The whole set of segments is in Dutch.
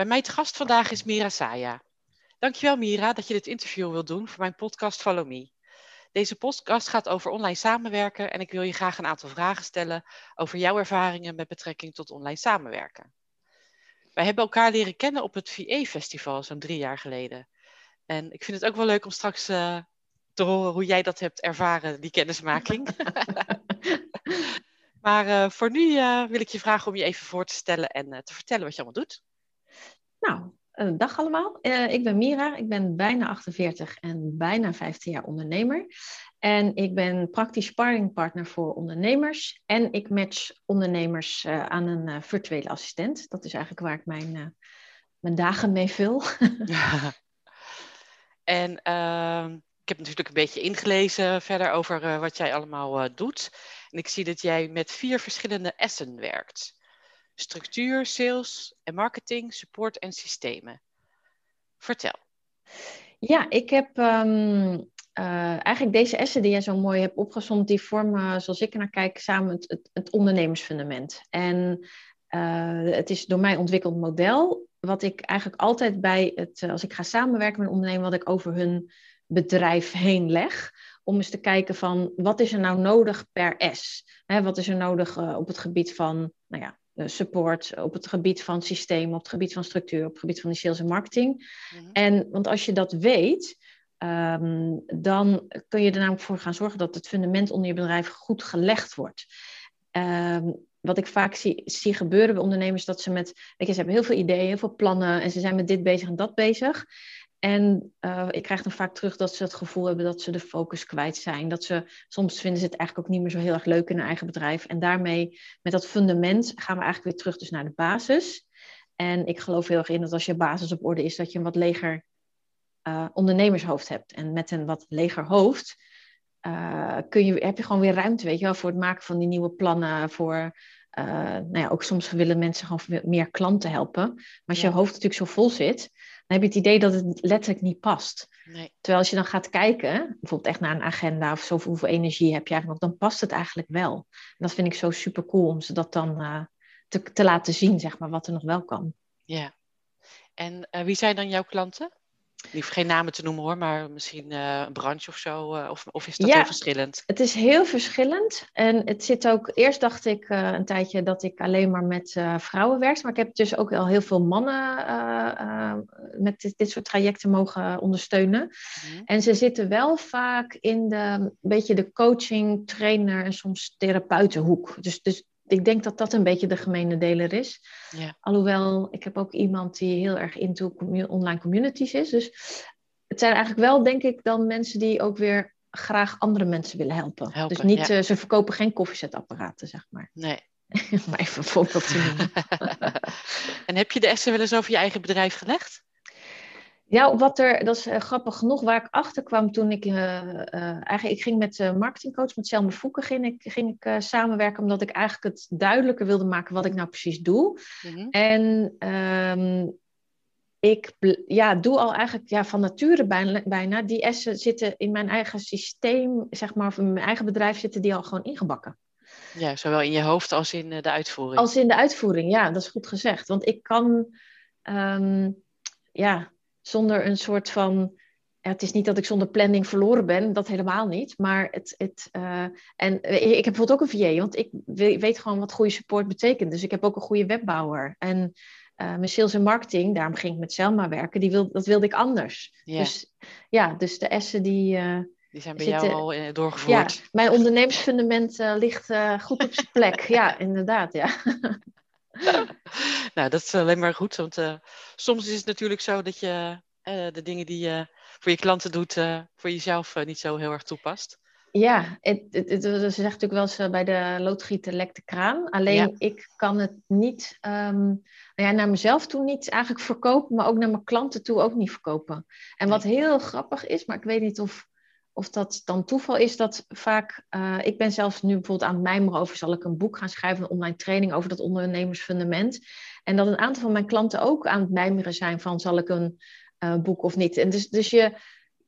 Bij mij te gast vandaag is Mira Saya. Dankjewel Mira dat je dit interview wilt doen voor mijn podcast Follow Me. Deze podcast gaat over online samenwerken en ik wil je graag een aantal vragen stellen over jouw ervaringen met betrekking tot online samenwerken. Wij hebben elkaar leren kennen op het VA-festival zo'n drie jaar geleden. En ik vind het ook wel leuk om straks uh, te horen hoe jij dat hebt ervaren, die kennismaking. maar uh, voor nu uh, wil ik je vragen om je even voor te stellen en te vertellen wat je allemaal doet. Nou, uh, dag allemaal. Uh, ik ben Mira, ik ben bijna 48 en bijna 15 jaar ondernemer. En ik ben praktisch sparringpartner voor ondernemers. En ik match ondernemers uh, aan een virtuele assistent. Dat is eigenlijk waar ik mijn, mijn dagen mee vul. en ehm, ik heb natuurlijk een beetje ingelezen verder over wat jij allemaal doet. En ik zie dat jij met vier verschillende essen werkt structuur, sales en marketing, support en systemen. Vertel. Ja, ik heb um, uh, eigenlijk deze essen die jij zo mooi hebt opgezond, die vormen, zoals ik naar kijk, samen het, het, ondernemersfundament. En uh, het is door mij ontwikkeld model, wat ik eigenlijk altijd bij het, als ik ga samenwerken met een ondernemer, wat ik over hun bedrijf heen leg om eens te kijken van wat is er nou nodig per S? Hè, wat is er nodig op het gebied van nou ja, eh, support op het gebied van systeem, op het gebied van structuur, op het gebied van de sales en marketing. Mhm. En want als je dat weet, um, dan kun je er namelijk voor gaan zorgen dat het fundament onder je bedrijf goed gelegd wordt. Um, wat ik vaak zie, zie, gebeuren bij ondernemers, dat ze met, weet je, ze hebben heel veel ideeën, heel veel plannen en ze zijn met dit bezig en dat bezig. En uh, ik krijg dan vaak terug dat ze het gevoel hebben dat ze de focus kwijt zijn. Dat ze soms vinden ze het eigenlijk ook niet meer zo heel erg leuk in hun eigen bedrijf. En daarmee, met dat fundament, gaan we eigenlijk weer terug dus naar de basis. En ik geloof heel erg in dat als je basis op orde is, dat je een wat leger uh, ondernemershoofd hebt. En met een wat leger hoofd uh, kun je, heb je gewoon weer ruimte, weet je wel, voor het maken van die nieuwe plannen, voor nou ja, ook soms willen mensen gewoon meer klanten helpen. Maar als je hoofd natuurlijk zo vol zit, heb je het idee dat het letterlijk niet past. Nee. Terwijl als je dan gaat kijken, bijvoorbeeld echt naar een agenda of zoveel hoeveel energie heb je eigenlijk nog, dan past het eigenlijk wel. En dat vind ik zo super cool om ze dat dan uh, te, te, laten zien, zeg maar, wat er nog wel kan. Ja. En uh, wie zijn dan jouw klanten? Hoef geen namen te noemen hoor, maar misschien uh, een branche of zo. Uh, of, of is dat ja, heel verschillend? Het is heel verschillend. En het zit ook. Eerst dacht ik uh, een tijdje dat ik alleen maar met vrouwen werk. Maar ik heb dus ook al heel veel mannen met dit, dit, soort trajecten mogen ondersteunen. Mm. En ze zitten wel vaak in de een beetje de coaching, trainer en soms therapeutenhoek. Dus, dus ik denk dat dat een beetje de gemene deler is. Ja. Alhoewel, ik heb ook iemand die heel erg into online communities is. Dus het zijn eigenlijk wel, denk ik, dan mensen die ook weer graag andere mensen willen helpen. helpen dus niet, ja. uh, ze verkopen geen koffiezetapparaten, zeg maar. Nee. maar even een voorbeeld te noemen. en heb je de essen wel eens over je eigen bedrijf gelegd? Ja, wat er, dat is uh, grappig genoeg, waar ik achter kwam toen ik, uh, uh, eigenlijk, ik ging met de marketingcoach, met Selma Voeken, ging ik, ging ik samenwerken, omdat ik eigenlijk het duidelijker wilde maken wat ik nou precies doe. Mm-hmm. En um, ik ja, doe al eigenlijk ja, van nature bijna, bijna, die essen zitten in mijn eigen systeem, zeg maar, of in mijn eigen bedrijf zitten die al gewoon ingebakken. Ja, zowel in je hoofd als in de uitvoering. Als in de uitvoering, ja, dat is goed gezegd. Want ik kan, um, ja, zonder een soort van. Ja, het is niet dat ik zonder planning verloren ben, dat helemaal niet. Maar het. het uh, en ik heb bijvoorbeeld ook een VA, want ik weet gewoon wat goede support betekent. Dus ik heb ook een goede webbouwer. En uh, mijn sales en marketing, daarom ging ik met Selma werken, die wil, dat wilde ik anders. Ja. Dus ja, dus de essen die. Uh, die zijn bij zitten, jou al doorgevoerd. Ja, mijn ondernemersfundament ligt goed op zijn plek. ja, inderdaad, ja. nou, dat is alleen maar goed. Want uh, soms is het natuurlijk zo dat je uh, de dingen die je voor je klanten doet, uh, voor jezelf niet zo heel erg toepast. Ja, het, het, het, ze zegt natuurlijk wel eens eh, bij de loodgieter lekt de kraan. Alleen ik kan het niet, um, nou ja, naar mezelf toe niet eigenlijk verkopen, maar ook naar mijn klanten toe ook niet verkopen. En wat heel grappig is, maar ik weet niet of, of dat dan toeval is, dat vaak, uh, ik ben zelfs nu bijvoorbeeld aan het mijmeren over, zal ik een boek gaan schrijven, een online training over dat ondernemersfundament. En dat een aantal van mijn klanten ook aan het mijmeren zijn van, zal ik een uh, boek of niet? En dus, dus je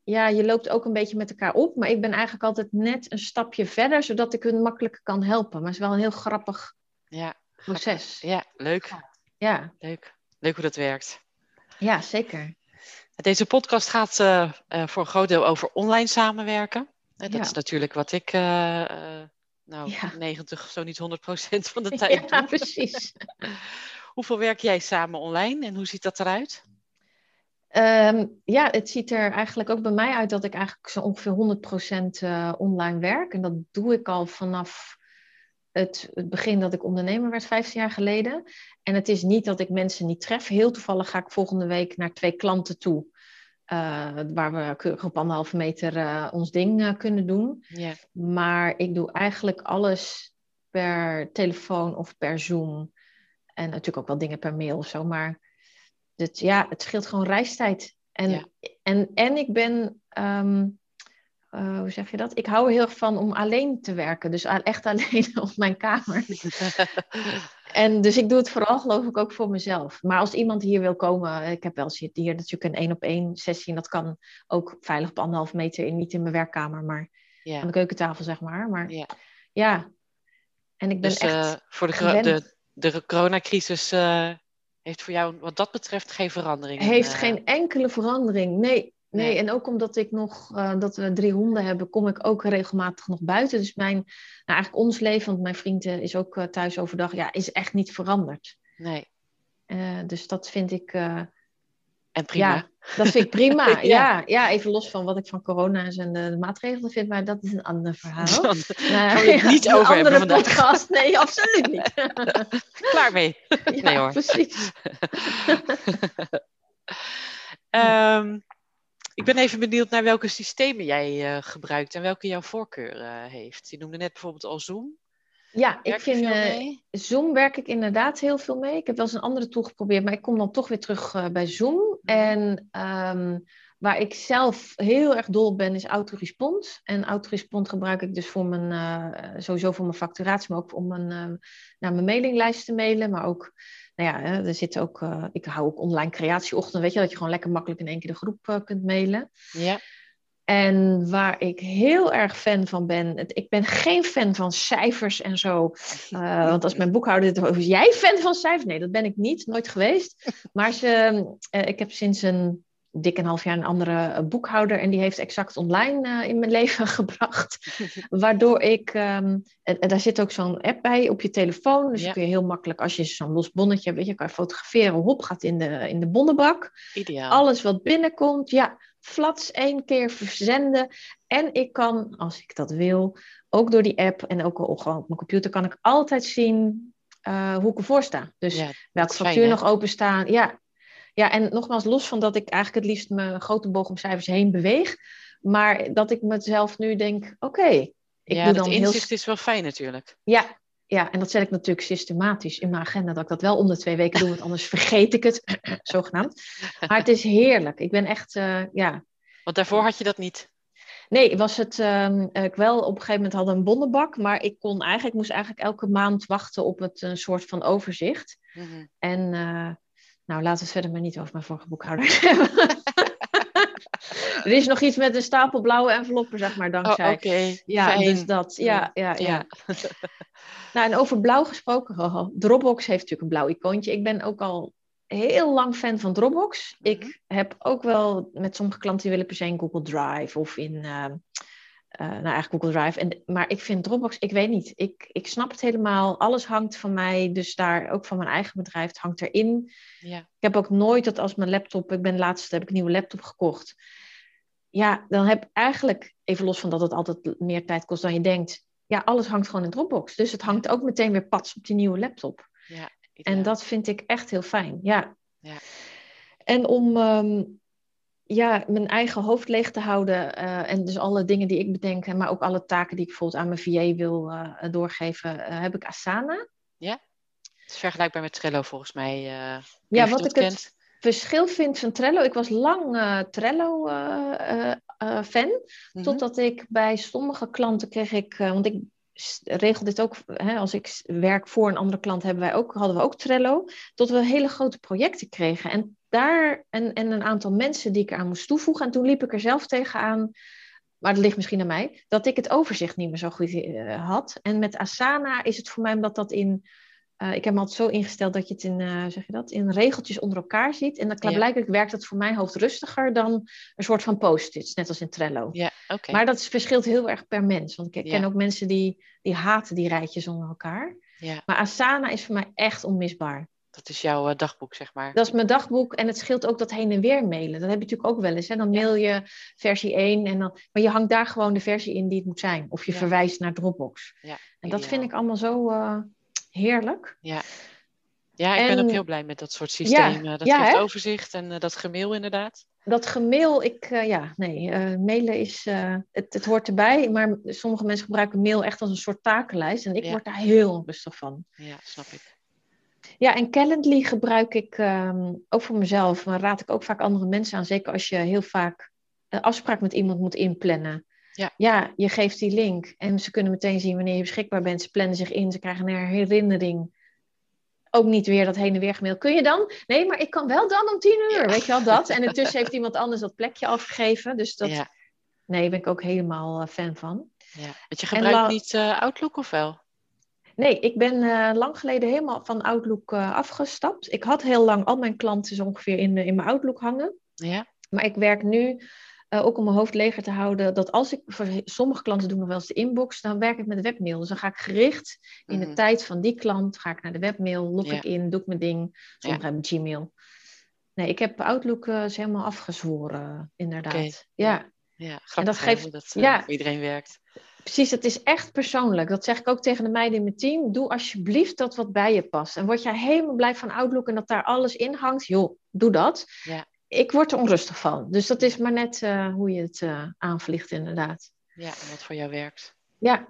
ja, je loopt ook een beetje met elkaar op. Maar ik ben eigenlijk altijd net een stapje verder, zodat ik hun makkelijker kan helpen. Maar het is wel een heel grappig ja, proces. Ja, leuk. Ja. Leuk. Leuk hoe dat werkt. Ja, zeker. Deze podcast gaat uh, uh, voor een groot deel over online samenwerken. Uh, dat is natuurlijk wat ik nou, ja. 90, zo niet 100 procent van de tijd ja, doe. precies. Hoeveel werk jij samen online en hoe ziet dat eruit? Um, ja, het ziet er eigenlijk ook bij mij uit dat ik eigenlijk zo ongeveer 100% uh, online werk. En dat doe ik al vanaf het, het, begin dat ik ondernemer werd, 15 jaar geleden. En het is niet dat ik mensen niet tref. Heel toevallig ga ik volgende week naar twee klanten toe. Uh, waar we keurig op anderhalve meter uh, ons ding kunnen doen. Yeah. Maar ik doe eigenlijk alles per telefoon of per Zoom. En natuurlijk ook wel dingen per mail of zo. Maar het, ja, het scheelt gewoon reistijd. En, en, en ik ben, um, uh, hoe zeg je dat? Ik hou er heel erg van om alleen te werken. Dus echt alleen op mijn kamer. en dus ik doe het vooral geloof ik ook voor mezelf. Maar als iemand hier wil komen, ik heb wel eens hier natuurlijk een één op één sessie. En dat kan ook veilig op anderhalf meter in, niet in mijn werkkamer, maar ja. aan de keukentafel zeg maar. Maar ja, ja. en ik ben dus, echt uh, voor de, de, de coronacrisis uh, heeft voor jou wat dat betreft geen verandering? Heeft uh... geen enkele verandering, nee. Nee, en ook omdat ik nog, uh, dat we drie honden hebben, kom ik ook regelmatig nog buiten. Dus mijn, nou eigenlijk ons leven, want mijn vriend eh, is ook uh, thuis overdag, ja, is echt niet veranderd. Nee. dus dat vind ik, en prima. Ja, dat vind ik prima. ja. ja. Ja, even los van wat ik van corona en de, de, maatregelen vind, maar dat is een ander verhaal. Dat gaan we het niet ja, over hebben vandaag. podcast. Nee, absoluut niet. Klaar mee. Nee hoor. precies. um, ik ben even benieuwd naar welke systemen jij uh, gebruikt en welke jouw voorkeur uh, heeft. Je noemde net bijvoorbeeld al Zoom. Ja, ik vind uh, Zoom werk ik inderdaad heel veel mee. Ik heb wel eens een andere tool geprobeerd, maar ik kom dan toch weer terug bij Zoom. Mhm. En um, waar ik zelf heel erg dol ben, is Autorespond. En Autorespond gebruik ik dus voor mijn, sowieso voor mijn facturatie, maar ook om mijn, naar mijn mailinglijst te mailen. Maar ook, nou ja, er zit ook, ik hou ook online creatieochtend, weet je, dat je gewoon lekker makkelijk in één keer de groep kunt mailen. Ja. En waar ik heel erg fan van ben, het, ik ben geen fan van cijfers en zo. Uh, want als mijn boekhouder dit is jij fan van cijfers? Nee, dat ben ik niet, nooit geweest. Maar ze, ik heb sinds een dik een half jaar een andere boekhouder en die heeft exact online uh, in mijn leven gebracht. Waardoor ik, um, en, en, daar zit ook zo'n app bij op je telefoon. Dus ja. kun je heel makkelijk, als je zo'n los bonnetje hebt, weet je, kan je fotograferen. Hop, gaat in de, in de bonnenbak. Ideaal. Alles wat binnenkomt, ja flats één keer verzenden. En ik kan, als ik dat wil, ook door die app en ook al gewoon op mijn computer, kan ik altijd zien uh, hoe ik ervoor sta. Dus ja, welke factuur nog openstaan. Ja. Ja, en nogmaals, los van dat ik eigenlijk het liefst mijn grote boog om cijfers heen beweeg. Maar dat ik mezelf nu denk, oké. Okay, ik ja, doe dan inzicht heel... is wel fijn natuurlijk. Ja, ja, en dat zet ik natuurlijk systematisch in mijn agenda, dat ik dat wel om de twee weken doe, want anders vergeet ik het, zogenaamd. Maar het is heerlijk. Ik ben echt, uh, ja. Want daarvoor had je dat niet? Nee, was het, uh, ik wel op een gegeven moment had een bonnenbak, maar ik kon eigenlijk, moest eigenlijk elke maand wachten op het een soort van overzicht. Mm -hmm. En uh, nou, laten we het verder maar niet over mijn vorige boekhouder hebben. er is nog iets met een stapel blauwe enveloppen, zeg maar, dankzij. Oh, Oké, ja, Fijn. dus dat, ja, ja, ja. ja. nou, en over blauw gesproken, oh, Dropbox heeft natuurlijk een blauw icoontje. Ik ben ook al heel lang fan van Dropbox. Ik heb ook wel met sommige klanten die willen per se in Google Drive of in... Uh, uh, nou, eigenlijk Google Drive. En, maar ik vind Dropbox, ik weet niet. Ik, ik snap het helemaal. Alles hangt van mij. Dus daar ook van mijn eigen bedrijf. Het hangt erin. Ja. Ik heb ook nooit dat als mijn laptop. Ik ben laatst heb ik een nieuwe laptop gekocht. Ja, dan heb ik eigenlijk, even los van dat het altijd meer tijd kost dan je denkt. Ja, alles hangt gewoon in Dropbox. Dus het hangt ook meteen weer pats op die nieuwe laptop. Ja, en dat vind ik echt heel fijn. Ja. ja. En om. Um, ja, mijn eigen hoofd leeg te houden. en dus alle dingen die ik bedenk, maar ook alle taken die ik bijvoorbeeld aan mijn VA wil doorgeven, heb ik Asana. Ja, het is vergelijkbaar met Trello volgens mij. ja, wat ik het verschil vind van Trello. Ik was lang Trello-fan. Mhm. Totdat ik bij sommige klanten kreeg ik... want ik regel dit ook, hè, als ik werk voor een andere klant, hebben wij ook, hadden we ook Trello, tot we hele grote projecten kregen. En daar, en, en een aantal mensen die ik aan moest toevoegen. En toen liep ik er zelf tegenaan, maar dat ligt misschien aan mij, dat ik het overzicht niet meer zo goed uh, had. En met Asana is het voor mij omdat dat in uh, ik heb me altijd zo ingesteld dat je het in, uh, zeg je dat, in regeltjes onder elkaar ziet. En dan ja. blijkbaar werkt dat voor mijn hoofd rustiger dan een soort van post-its, net als in Trello. Ja, okay. Maar dat verschilt heel erg per mens. Want ik ken ook mensen die, die haten die rijtjes onder elkaar. Ja. Maar Asana is voor mij echt onmisbaar. Dat is jouw uh, dagboek, zeg maar. Dat is mijn dagboek en het scheelt ook dat heen en weer mailen. Dat heb je natuurlijk ook wel eens. Hè? Dan mail je versie 1, en dan, maar je hangt daar gewoon de versie in die het moet zijn. Of je verwijst naar Dropbox. Ja, en dat vind ik allemaal zo heerlijk. Ja, ja ik ben ook heel blij met dat soort systemen. Ja, dat ja, geeft overzicht en uh, dat gemail inderdaad. Dat gemail, ik, uh, ja, nee, uh, mailen is, het, het hoort erbij, maar sommige mensen gebruiken mail echt als een soort takenlijst en ik word daar heel onrustig van. Ja, snap ik. Ja, en Calendly gebruik ik um, ook voor mezelf, maar raad ik ook vaak andere mensen aan, zeker als je heel vaak een afspraak met iemand moet inplannen. Ja. ja, je geeft die link en ze kunnen meteen zien wanneer je beschikbaar bent. Ze plannen zich in, ze krijgen een herinnering. Ook niet weer dat heen en weer gemaild. Kun je dan? Nee, maar ik kan wel dan om tien uur. Weet je wel dat? En intussen heeft iemand anders dat plekje afgegeven. Dus dat. Ja. Nee, daar ben ik ook helemaal eh, fan van. Ja. Want je gebruikt niet uh, Outlook of wel? Nee, ik ben uh, lang geleden helemaal van Outlook uh, afgestapt. Ik had heel lang al mijn klanten zo ongeveer in, in mijn Outlook hangen. Ja. Maar ik werk nu uh, ook om mijn hoofd leger te houden, dat als ik voor sommige klanten doe nog wel eens de inbox, dan werk ik met de webmail. Dus dan ga ik gericht in de mhm. tijd van die klant, ga ik naar de webmail, log ik in, doe ik mijn ding. Sommigen hebben Gmail. Nee, ik heb Outlook uh, helemaal afgezworen, inderdaad. Okay. Ja. Ja, grappig en dat geeft, dat uh, ja, iedereen werkt. Precies, het is echt persoonlijk. Dat zeg ik ook tegen de meiden in mijn team. Doe alsjeblieft dat wat bij je past. En word jij helemaal blij van Outlook en dat daar alles in hangt, joh, doe dat. Ja ik word er onrustig van. Dus dat is maar net uh, hoe je het uh, aanvliegt, inderdaad. Ja, en wat voor jou werkt. Ja.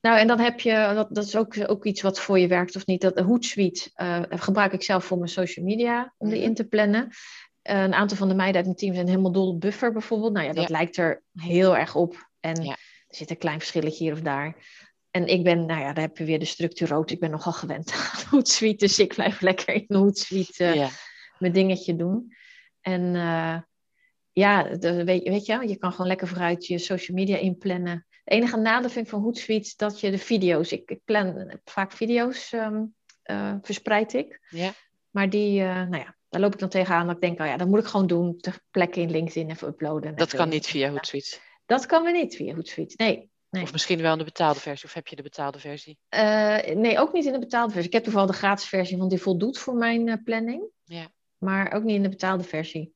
Nou, en dan heb je, dat, dat is ook, ook iets wat voor je werkt of niet. Dat de Hootsuite uh, gebruik ik zelf voor mijn social media om die mhm. in te plannen. een aantal van de meiden uit mijn team zijn helemaal dol op buffer bijvoorbeeld. Nou ja, dat lijkt er heel erg op. En ja. Er zit een klein verschilletje hier of daar. En ik ben, nou ja, daar heb je weer de structuur rood. Ik ben nogal gewend aan Hootsuite, dus ik blijf lekker in Hootsuite ja. mijn dingetje doen. En uh, ja, de, weet, weet, je, je kan gewoon lekker vooruit je social media inplannen. Het enige nadeel vind ik van Hootsuite dat je de video's, ik, ik plan vaak video's, um, uh, verspreid ik. Ja. Maar die, nou ja, daar loop ik dan tegenaan dat ik denk, oh ja, dat moet ik gewoon doen, ter plekke in LinkedIn even uploaden. Dat kan niet via Hootsuite? Dat kan we niet via Hootsuite, nee. Nee. Of misschien wel in de betaalde versie, of heb je de betaalde versie? Uh, nee, ook niet in de betaalde versie. Ik heb toevallig de gratis versie, want die voldoet voor mijn uh, planning. Ja maar ook niet in de betaalde versie.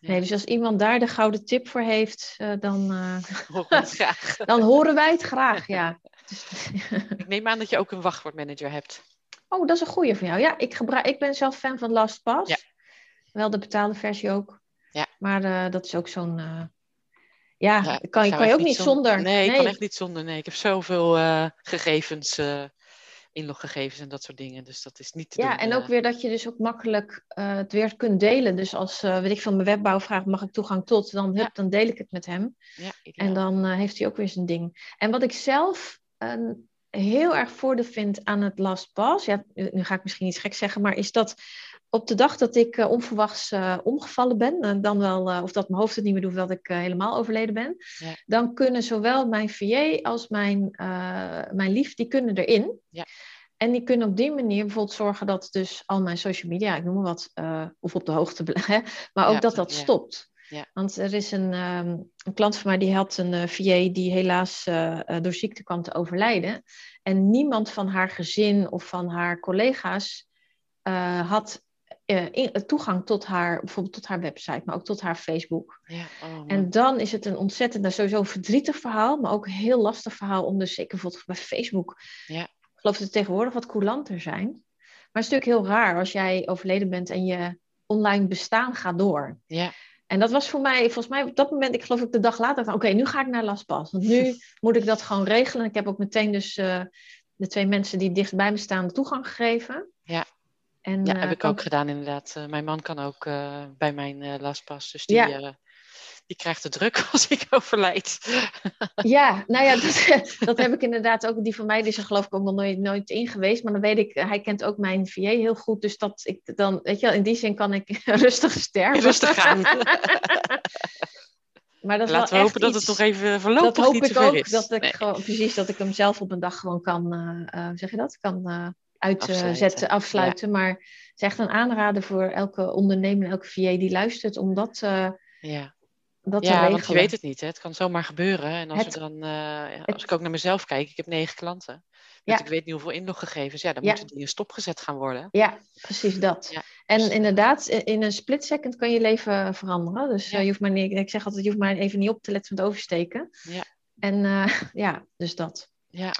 Nee, dus als iemand daar de gouden tip voor heeft, uh, dan, dan horen wij het graag, ja. ik neem aan dat je ook een wachtwoordmanager hebt. Oh, dat is een goede van jou. Ja, ik, gebruik, ik ben zelf fan van LastPass. Ja. Wel de betaalde versie ook. Ja. Maar uh, dat is ook zo'n... ja, ja, kan, kan je ook niet zonder. zonder. Nee, ik kan echt niet zonder. Nee, ik heb zoveel gegevens inloggegevens en dat soort dingen. Dus dat is niet te Ja, doen, en ook uh... weer dat je dus ook makkelijk het weer kunt delen. Dus als, weet ik van mijn webbouw vraagt, mag ik toegang tot? Dan, hup, ja. dan deel ik het met hem. Ja, en dan heeft hij ook weer zijn ding. En wat ik zelf heel erg voordeel vind aan het LastPass, ja, nu ga ik misschien iets gek zeggen, maar is dat op de dag dat ik uh, onverwachts uh, omgevallen ben, uh, dan wel, of dat mijn hoofd het niet meer doet, dat ik helemaal overleden ben, ja. dan kunnen zowel mijn VA als mijn, mijn lief, die kunnen erin. Ja. En die kunnen op die manier bijvoorbeeld zorgen dat dus al mijn social media, ik noem maar wat, of op de hoogte blijven, maar ook ja, dat dat stopt. Ja. Want er is een, um, een, klant van mij die had een VA die helaas door ziekte kwam te overlijden. En niemand van haar gezin of van haar collega's had uh, toegang tot haar, bijvoorbeeld tot haar website, maar ook tot haar Facebook. Ja, oh en dan is het een ontzettend, nou, sowieso verdrietig verhaal, maar ook een heel lastig verhaal om dus zeker bijvoorbeeld bij Facebook. Ja. Ik geloof dat er tegenwoordig wat coulanter zijn. Maar het is natuurlijk heel raar als jij overleden bent en je online bestaan gaat door. Ja. En dat was voor mij, volgens mij op dat moment, ik geloof ik de dag later, van oké, nu ga ik naar LastPass. Want nu moet ik dat gewoon regelen. Ik heb ook meteen dus uh, de twee mensen die dicht bij me staan de toegang gegeven. Ja. En, ja, heb ik ook gedaan inderdaad. mijn man kan ook bij mijn LastPass. Dus die, ja die krijgt het druk als ik overlijd. Ja, nou ja, dat, dat heb ik inderdaad ook. Die van mij die is er geloof ik ook nog nooit, nooit in geweest. Maar dan weet ik, hij kent ook mijn VA heel goed. Dus dat ik dan, weet je wel, in die zin kan ik rustig sterven. Rustig gaan. Maar dat Laten we hopen dat het nog even verloopt. Dat hoop ik ook. Dat ik gewoon, precies, dat ik hem zelf op een dag gewoon kan, uh, zeg je dat? Kan uh, uitzetten, afsluiten. afsluiten. Maar het is echt een aanrader voor elke ondernemer, elke VA die luistert, om dat ja dat ja, want je weet het niet. Hè? Het kan zomaar gebeuren. En als, we dan, uh, als ik ook naar mezelf kijk, ik heb negen klanten. Dus ik weet niet hoeveel inloggegevens. Ja, dan moeten die in stopgezet gaan worden. Ja, precies dat. En dus- inderdaad, in een split second kan je leven veranderen. Dus uh, je hoeft maar niet, ik zeg altijd, je hoeft maar even niet op te letten met oversteken. Ja. En ja, dus dat. Ja.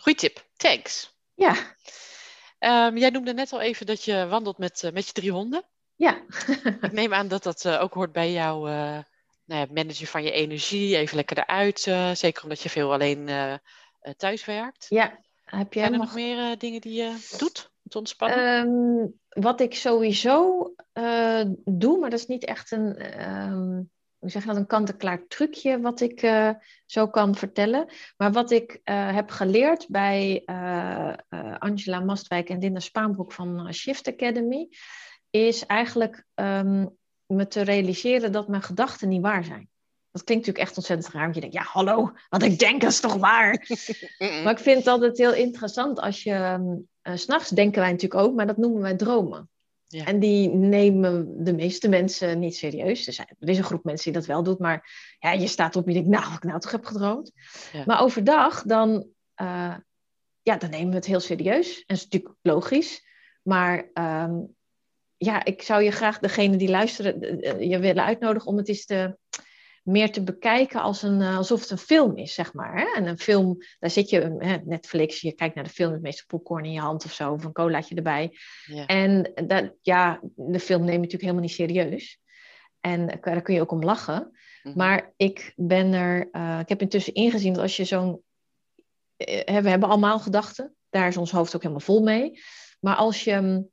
Goeie tip. Thanks. Ja. Um, jij noemde net al even dat je wandelt met, met je drie honden. Ja. ik neem aan dat dat ook hoort bij jouw nou ja, managen van je energie, even lekker eruit. Uh, zeker omdat je veel alleen uh, thuis werkt. Ja, heb jij Zijn er nog, meer dingen die je doet om te ontspannen? Um, wat ik sowieso doe, maar dat is niet echt een, um, hoe zeg je dat, een kant-en-klaar trucje wat ik zo kan vertellen. Maar wat ik heb geleerd bij Angela Mastwijk en Dinda Spaanbroek van Shift Academy, is eigenlijk um, me te realiseren dat mijn gedachten niet waar zijn. Dat klinkt natuurlijk echt ontzettend raar. Want je denkt, ja, hallo, wat ik denk is toch waar? maar ik vind het altijd heel interessant als je... Uh, S'nachts denken wij natuurlijk ook, maar dat noemen wij dromen. Ja. En die nemen de meeste mensen niet serieus. Er, zijn, er, is een groep mensen die dat wel doet, maar ja, je staat op en je denkt, nou, wat ik nou toch heb gedroomd. Ja. Maar overdag, dan, uh, ja, dan nemen we het heel serieus. En dat is natuurlijk logisch. Maar um, ja, ik zou je graag, degene die luisteren, je willen uitnodigen om het eens te, meer te bekijken als een, eh, alsof het een film is, zeg maar. Hè? En een film, daar zit je, hè, Netflix, je kijkt naar de film met meestal popcorn in je hand of zo, of een colaatje erbij. Ja. En dat, ja, de film neem je natuurlijk helemaal niet serieus. En daar kun je ook om lachen. Mhm. Maar ik ben er, uh, ik heb intussen ingezien dat als je zo'n, uh, we hebben allemaal gedachten, daar is ons hoofd ook helemaal vol mee. Maar als je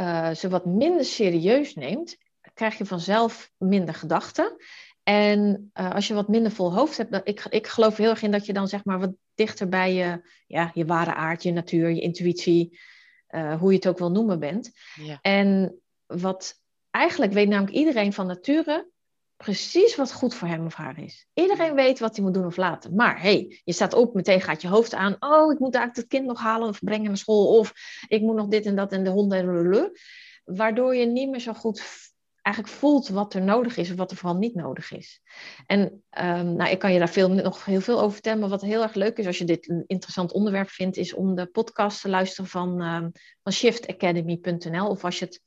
uh, ze wat minder serieus neemt, krijg je vanzelf minder gedachten. En uh, als je wat minder vol hoofd hebt, dan, ik, ik geloof heel erg in dat je dan zeg maar wat dichter bij je, ja, je ware aard, je natuur, je intuïtie, uh, hoe je het ook wil noemen bent. Ja. En wat eigenlijk weet namelijk iedereen van nature precies wat goed voor hem of haar is. Iedereen weet wat hij moet doen of laten. Maar hey, je staat op, meteen gaat je hoofd aan. Oh, ik moet eigenlijk het kind nog halen of brengen naar school. Of ik moet nog dit en dat en de honden. Waardoor je niet meer zo goed eigenlijk voelt wat er nodig is of wat er vooral niet nodig is. En um, nou, ik kan je daar veel, nog heel veel over vertellen. Maar wat heel erg leuk is als je dit een interessant onderwerp vindt, is om de podcast te luisteren van, um, van shiftacademy.nl. Of als je het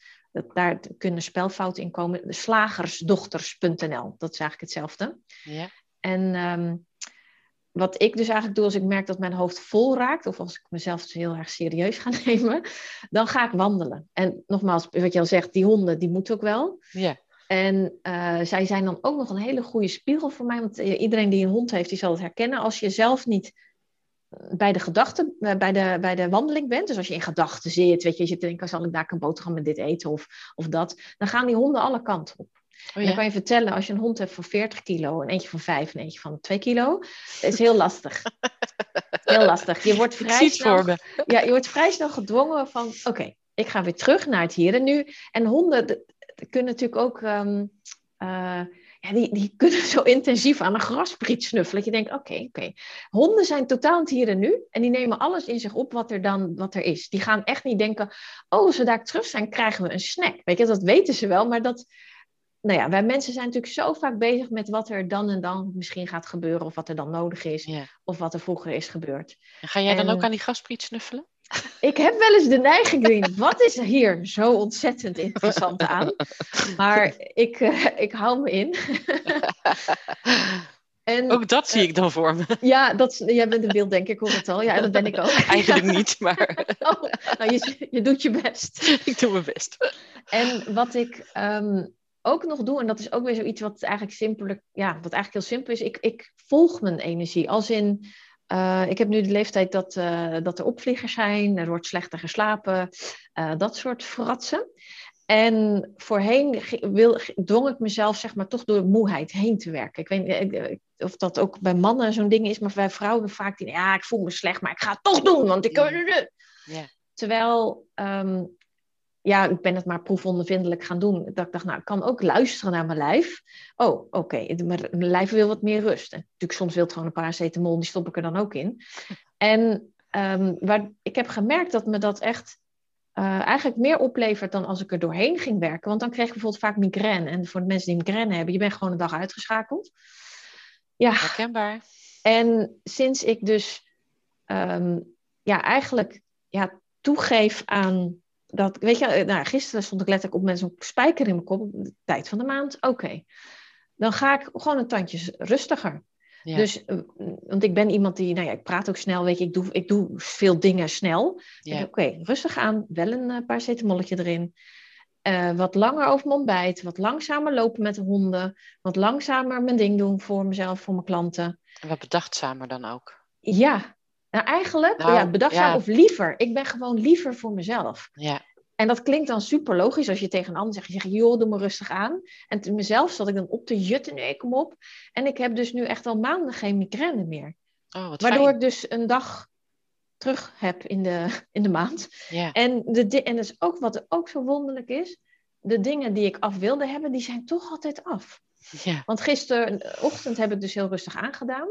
daar kunnen spelfouten in komen. Slagersdochters.nl, dat is eigenlijk hetzelfde. Ja. En um, wat ik dus eigenlijk doe als ik merk dat mijn hoofd vol raakt, of als ik mezelf dus heel erg serieus ga nemen, dan ga ik wandelen. En nogmaals, wat je al zegt, die honden, die moeten ook wel. Ja. En uh, zij zijn dan ook nog een hele goede spiegel voor mij. Want uh, iedereen die een hond heeft, die zal het herkennen. Als je zelf niet bij de gedachten, eh, bij de, bij de wandeling bent, dus als je in gedachten zit, weet je, je zit te denken, zal ik daar een boterham met dit eten of, of dat, dan gaan die honden alle kanten op. Oh, ja. dan kan je vertellen, als je een hond hebt van 40 kilo, een eentje van 5 en eentje van 2 kilo, dat is heel lastig. heel lastig. Je wordt vrij, snel, ja, je wordt vrij snel gedwongen van, oké, ik ga weer terug naar het hier en nu. En honden kunnen natuurlijk ook... Um, uh, ja, die, die kunnen zo intensief aan een graspriet snuffelen. Dat je denkt, oké, oké. Honden zijn totaal het hier en nu. En die nemen alles in zich op wat er dan wat er is. Die gaan echt niet denken, oh, als we daar terug zijn, krijgen we een snack. Weet je, dat weten ze wel. Maar dat, nou ja, wij mensen zijn natuurlijk zo vaak bezig met wat er dan en dan misschien gaat gebeuren. Of wat er dan nodig is. Of wat er vroeger is gebeurd. En ga jij dan ook aan die graspriet snuffelen? Ik heb wel eens de neiging, wat is hier zo ontzettend interessant aan? Maar ik, uh, ik hou me in. En, ook dat zie ik dan voor me. Ja, dat, jij bent een beeld, denk ik, hoor het al. Ja, dat ben ik ook. Eigenlijk niet, maar... Oh, nou, je, je doet je best. Ik doe mijn best. En wat ik um, ook nog doe, en dat is ook weer zoiets wat eigenlijk simpeler, ja, wat eigenlijk heel simpel is. Ik, ik volg mijn energie. Als in, uh, ik heb nu de leeftijd dat, uh, dat er opvliegers zijn, er wordt slechter geslapen, uh, dat soort fratsen. En voorheen wil, dwong ik mezelf zeg maar, toch door moeheid heen te werken. Ik weet niet of dat ook bij mannen zo'n ding is, maar bij vrouwen vaak die, ja, ik voel me slecht, maar ik ga het toch doen, want ik... Ja. Terwijl, um, ja, ik ben het maar proefondervindelijk gaan doen. Dat ik dacht, nou, ik kan ook luisteren naar mijn lijf. Oh, oké, okay. mijn lijf wil wat meer rust. natuurlijk, soms wil het gewoon een paracetamol, die stop ik er dan ook in. En um, waar, ik heb gemerkt dat me dat echt uh, eigenlijk meer oplevert dan als ik er doorheen ging werken. Want dan kreeg ik bijvoorbeeld vaak migraine. En voor de mensen die migraine hebben, je bent gewoon een dag uitgeschakeld. Ja. Herkenbaar. En sinds ik dus um, ja, eigenlijk ja, toegeef aan dat, weet je, eh, nou, gisteren stond ik letterlijk op met zo'n spijker in mijn kop, de tijd van de maand, oké. Dan ga ik gewoon een tandje rustiger. Dus, eh, want ik ben iemand die, nou ja, ik praat ook snel, weet je, ik doe, ik doe veel dingen snel. Ja. Oké, rustig aan, wel een uh, paracetamolletje erin. Uh, wat langer over mijn ontbijt, wat langzamer lopen met de honden, wat langzamer mijn ding doen voor mezelf, voor mijn klanten. En wat bedachtzamer dan ook. Ja, nou eigenlijk, nou, ja, bedachtzaam of liever. Ik ben gewoon liever voor mezelf. Ja. En dat klinkt dan super logisch als je tegen een ander zegt, je zegt, joh, doe me rustig aan. En te mezelf zat ik dan op te jutten, nee, kom op. En ik heb dus nu echt al maanden geen migraine meer. Oh, wat Waardoor fijn. ik dus een dag terug heb in de, in de maand. Ja. En, de, en dat is ook wat ook zo wonderlijk is. De dingen die ik af wilde hebben, die zijn toch altijd af. Ja. Want gisterochtend heb ik dus heel rustig aangedaan.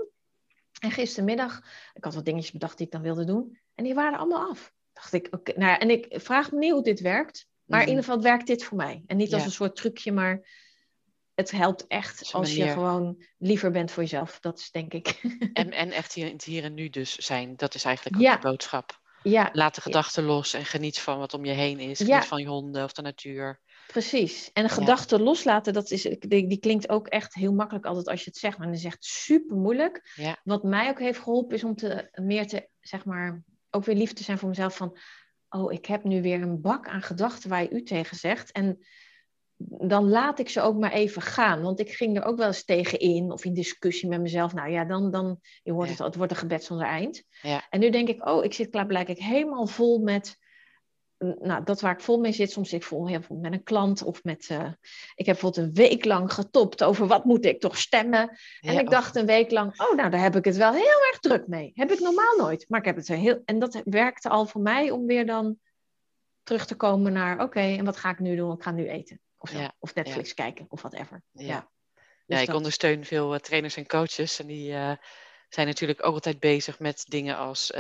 En gistermiddag, ik had wat dingetjes bedacht die ik dan wilde doen. En die waren allemaal af. Dacht ik, oké. nou ja, en ik vraag me niet hoe dit werkt. Maar in Mhm. ieder geval werkt dit voor mij. En niet als een soort trucje, maar het helpt echt als je gewoon liever bent voor jezelf. Dat is denk ik. En, en echt hier, hier en nu dus zijn. Dat is eigenlijk ook Ja. de boodschap. ja, Laat de gedachten los en geniet van wat om je heen is. Geniet van je honden of de natuur. Precies. En een gedachte loslaten, dat is, die, die klinkt ook echt heel makkelijk altijd als je het zegt. Maar dat is echt super moeilijk. Ja. Wat mij ook heeft geholpen is om te, meer te, zeg maar, ook weer lief te zijn voor mezelf. Van, oh, ik heb nu weer een bak aan gedachten waar je u tegen zegt. En dan laat ik ze ook maar even gaan. Want ik ging er ook wel eens tegen in of in discussie met mezelf. Nou ja, dan, dan je hoort Ja. het, het wordt een gebed zonder eind. Ja. En nu denk ik, oh, ik zit klaarblijkelijk helemaal vol met... Nou, dat waar ik vol mee zit, soms ik vol heel veel met een klant of met... eh, ik heb bijvoorbeeld een week lang getopt over wat moet ik toch stemmen. En ik dacht een week lang, oh, nou, daar heb ik het wel heel erg druk mee. Heb ik normaal nooit. Maar ik heb het heel... En dat werkte al voor mij om weer dan terug te komen naar... Oké, en wat ga ik nu doen? Ik ga nu eten. Of, zo. Ja, of Netflix kijken, of whatever. Ja. Ja. Ja, Dus ik ondersteun veel eh, trainers en coaches. En die eh, zijn natuurlijk ook altijd bezig met dingen als...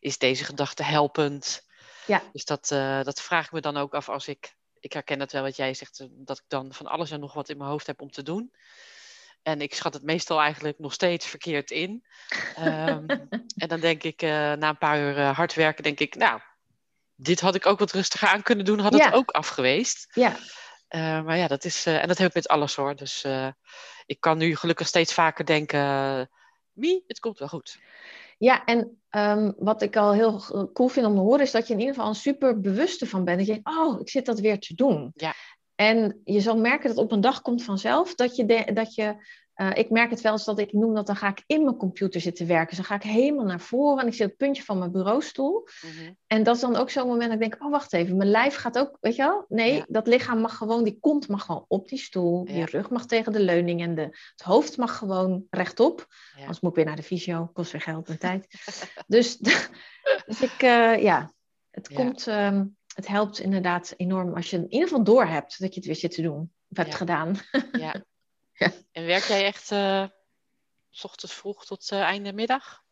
is deze gedachte helpend? Ja. Dus dat, eh, dat vraag ik me dan ook af als ik... Ik herken dat wel wat jij zegt, eh, dat ik dan van alles en nog wat in mijn hoofd heb om te doen. En ik schat het meestal eigenlijk nog steeds verkeerd in. Ehm, en dan denk ik, eh, na een paar uur hard werken, denk ik... Nou, dit had ik ook wat rustiger aan kunnen doen. Had het ook af geweest. Ja, maar ja, dat is, en dat heb ik met alles hoor. Dus ik kan nu gelukkig steeds vaker denken, Mie, het komt wel goed. Ja, en ehm, wat ik al heel cool vind om te horen, is dat je in ieder geval een super bewuste van bent. Dat je denkt, oh, ik zit dat weer te doen. Ja. En je zal merken dat op een dag komt vanzelf dat je, de- dat je eh, ik merk het wel eens dat ik noem dat, dan ga ik in mijn computer zitten werken. Dus dan ga ik helemaal naar voren en ik zit op het puntje van mijn bureaustoel. Mhm. En dat is dan ook zo'n moment dat ik denk, oh wacht even, mijn lijf gaat ook, weet je wel? Nee, Ja. dat lichaam mag gewoon, die kont mag gewoon op die stoel. Ja. Je rug mag tegen de leuning en de, het hoofd mag gewoon rechtop. Ja. Anders moet ik weer naar de fysio, kost weer geld en tijd. dus, dus ik, eh, ja, het komt, ehm, het helpt inderdaad enorm als je in ieder geval door hebt dat je het weer zit te doen. Of hebt gedaan. Ja. Ja. En werk jij echt eh, s ochtends vroeg tot eh, einde middag?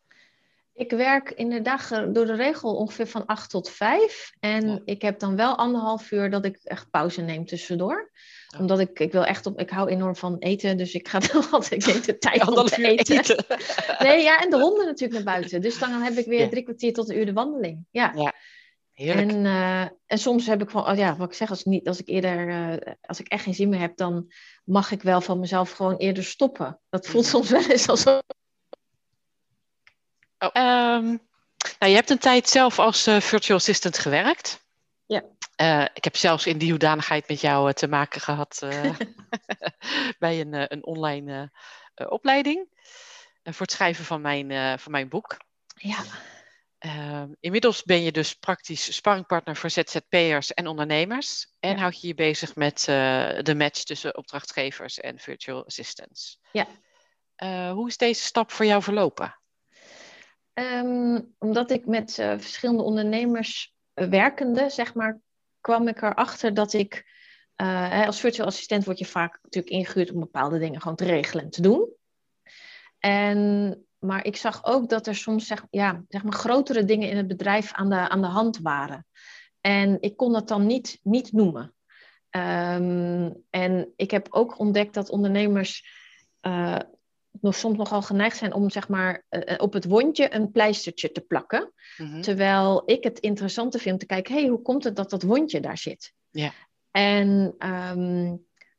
Ik werk in de dag eh, door de regel ongeveer van 8 tot 5. En Ja. ik heb dan wel anderhalf uur dat ik echt pauze neem tussendoor. Ja. Omdat ik, ik wil echt op, ik hou enorm van eten, dus ik ga dan altijd de tijd om te eten. eten. Nee, ja, en de honden natuurlijk naar buiten. Dus dan heb ik weer Ja. drie kwartier tot een uur de wandeling. Ja. Heerlijk. En, eh, en soms heb ik gewoon, oh ja, wat ik zeg, als ik, niet, als ik eerder, eh, als ik echt geen zin meer heb, dan mag ik wel van mezelf gewoon eerder stoppen. Dat voelt Mhm. soms wel eens alsof. Oh, ehm, nou, je hebt een tijd zelf als eh, virtual assistant gewerkt. Ja. Uh, ik heb zelfs in die hoedanigheid met jou uh, te maken gehad uh, bij een, een online opleiding voor het schrijven van mijn, van mijn boek. Ja. Ehm, inmiddels ben je dus praktisch sparringpartner voor ZZP'ers en ondernemers. En Ja. houd je je bezig met de match tussen opdrachtgevers en virtual assistants. Ja. hoe is deze stap voor jou verlopen? Ehm, omdat ik met eh, verschillende ondernemers eh, werkende, zeg maar, kwam ik erachter dat ik eh, als virtual assistent word je vaak natuurlijk ingehuurd om bepaalde dingen gewoon te regelen en te doen. En, maar ik zag ook dat er soms zeg, ja, zeg maar grotere dingen in het bedrijf aan de, aan de hand waren. En ik kon dat dan niet, niet noemen. Ehm, en ik heb ook ontdekt dat ondernemers eh, nog soms nogal geneigd zijn om zeg maar, eh, op het wondje een pleistertje te plakken. Mhm. Terwijl ik het interessante vind om te kijken, hey, hoe komt het dat dat wondje daar zit? Ja. En ehm,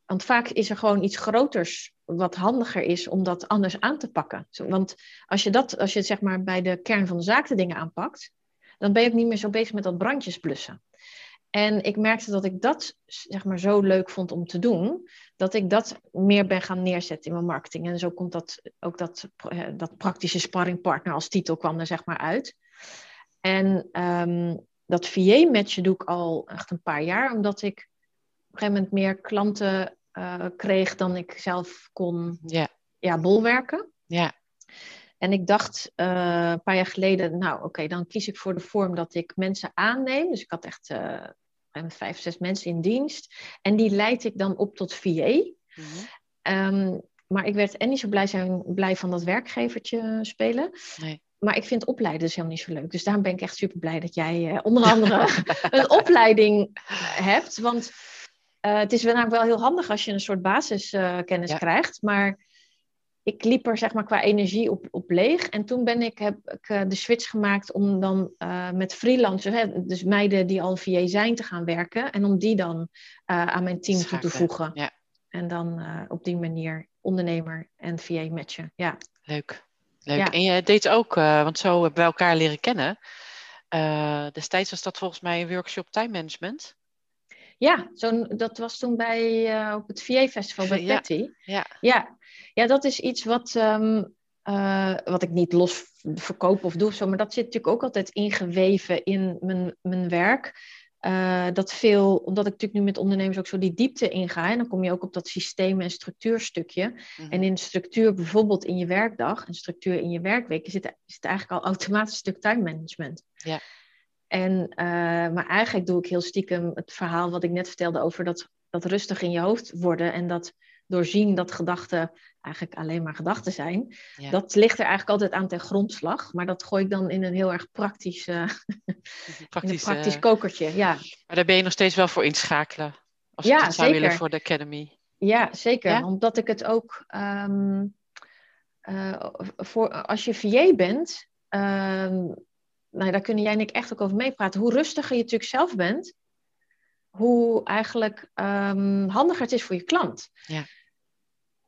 want vaak is er gewoon iets groters wat handiger is om dat anders aan te pakken. Want als je dat, als je zeg maar bij de kern van de zaak de dingen aanpakt, dan ben je ook niet meer zo bezig met dat brandjes blussen. En ik merkte dat ik dat zeg maar zo leuk vond om te doen, dat ik dat meer ben gaan neerzetten in mijn marketing. En zo komt dat ook dat, eh, dat praktische sparringpartner als titel kwam er zeg maar uit. En ehm, dat VA-matchen doe ik al echt een paar jaar, omdat ik op een gegeven moment meer klanten eh, kreeg dan ik zelf kon Ja, ja, bolwerken. ja, En ik dacht eh, een paar jaar geleden, nou oké, dan kies ik voor de vorm dat ik mensen aanneem. Dus ik had echt eh, vijf, zes mensen in dienst. En die leid ik dan op tot VA. Mhm. Ehm, maar ik werd en niet zo blij, zijn, blij van dat werkgevertje spelen. Nee. Maar ik vind opleiden dus helemaal niet zo leuk. Dus daarom ben ik echt super blij dat jij eh, onder andere een opleiding hebt. Want eh, het is wel, namelijk wel heel handig als je een soort basiskennis Ja. krijgt. Maar ik liep er zeg maar qua energie op, op leeg. En toen ben ik, heb ik eh, de switch gemaakt om dan eh, met freelancers, hè, dus meiden die al VA zijn, te gaan werken. En om die dan aan mijn team toe te voegen. Ja. En dan op die manier ondernemer en VA matchen. Ja. Leuk. Leuk. Ja. En je deed ook, want zo hebben we elkaar leren kennen. Destijds was dat volgens mij een workshop time management. Ja, zo, dat was toen bij, eh, op het VA-festival bij Ja. Patty. Ja. Ja. ja, dat is iets wat, ehm, eh, wat ik niet los verkoop of doe of zo, maar dat zit natuurlijk ook altijd ingeweven in mijn, mijn werk. Eh, dat veel, omdat ik natuurlijk nu met ondernemers ook zo die diepte inga, en dan kom je ook op dat systeem- en structuurstukje. Mhm. En in structuur bijvoorbeeld in je werkdag en structuur in je werkweken zit, zit eigenlijk al automatisch een stuk time management. Ja. En, eh, maar eigenlijk doe ik heel stiekem het verhaal wat ik net vertelde over dat, dat rustig in je hoofd worden en dat doorzien dat gedachten eigenlijk alleen maar gedachten zijn. Ja. Dat ligt er eigenlijk altijd aan ten grondslag, maar dat gooi ik dan in een heel erg praktisch, eh, Praktisch, praktisch eh, kokertje. Ja. maar daar ben je nog steeds wel voor inschakelen. Als je Ja, het zou willen zeker. voor de Academy. Ja, zeker. Ja? Omdat ik het ook ehm, eh, voor als je VA bent, ehm, nou, daar kunnen jij en ik echt ook over meepraten. Hoe rustiger je natuurlijk zelf bent, hoe eigenlijk ehm, handiger het is voor je klant. Ja.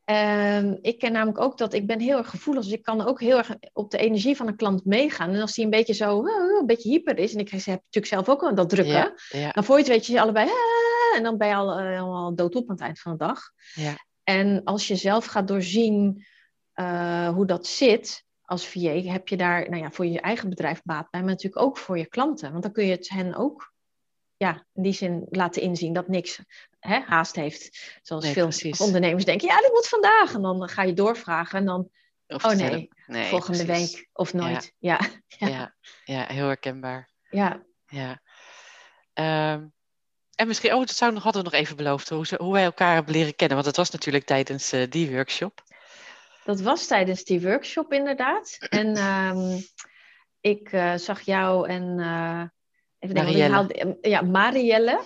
Ehm, ik ken namelijk ook dat ik ben heel erg gevoelig, dus ik kan ook heel erg op de energie van een klant meegaan. En als die een beetje zo, eh, een beetje hyper is, en ik heb natuurlijk zelf ook wel dat drukken, Ja, ja, dan voor je het weet je allebei, "Ah," en dan ben je al eh, helemaal doodop aan het eind van de dag. ja. En als je zelf gaat doorzien eh, hoe dat zit als VA, heb je daar nou ja, voor je eigen bedrijf baat bij, maar natuurlijk ook voor je klanten. Want dan kun je het hen ook ja, in die zin laten inzien dat niks hè, haast heeft. Zoals Nee, veel precies. ondernemers denken, ja, dit moet vandaag. En dan ga je doorvragen en dan Of Oh, nee, volgende precies. week of nooit. Ja, ja. Ja, ja, heel herkenbaar. ja. Ja. Ehm, en misschien, oh, dat zou ik nog, hadden we nog even beloofd, hoe, hoe wij elkaar hebben leren kennen. Want dat was natuurlijk tijdens eh, die workshop. Dat was tijdens die workshop inderdaad. En ehm, ik eh, zag jou en uh, even denken, Marielle. haalde- ja, Marielle.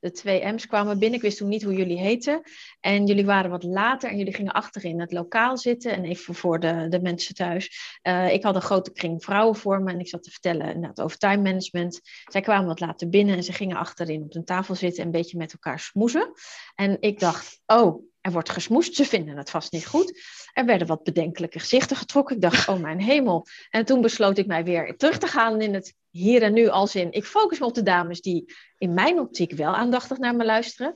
De twee M's kwamen binnen. Ik wist toen niet hoe jullie heten. En jullie waren wat later en jullie gingen achterin het lokaal zitten. En even voor de, de mensen thuis. Eh, ik had een grote kring vrouwen voor me en ik zat te vertellen inderdaad, over time management. Zij kwamen wat later binnen en ze gingen achterin op een tafel zitten en een beetje met elkaar smoezen. En ik dacht, oh, er wordt gesmoest. Ze vinden het vast niet goed. Er werden wat bedenkelijke gezichten getrokken. Ik dacht, oh mijn hemel. En toen besloot ik mij weer terug te gaan in het hier en nu als in, ik focus me op de dames die in mijn optiek wel aandachtig naar me luisteren.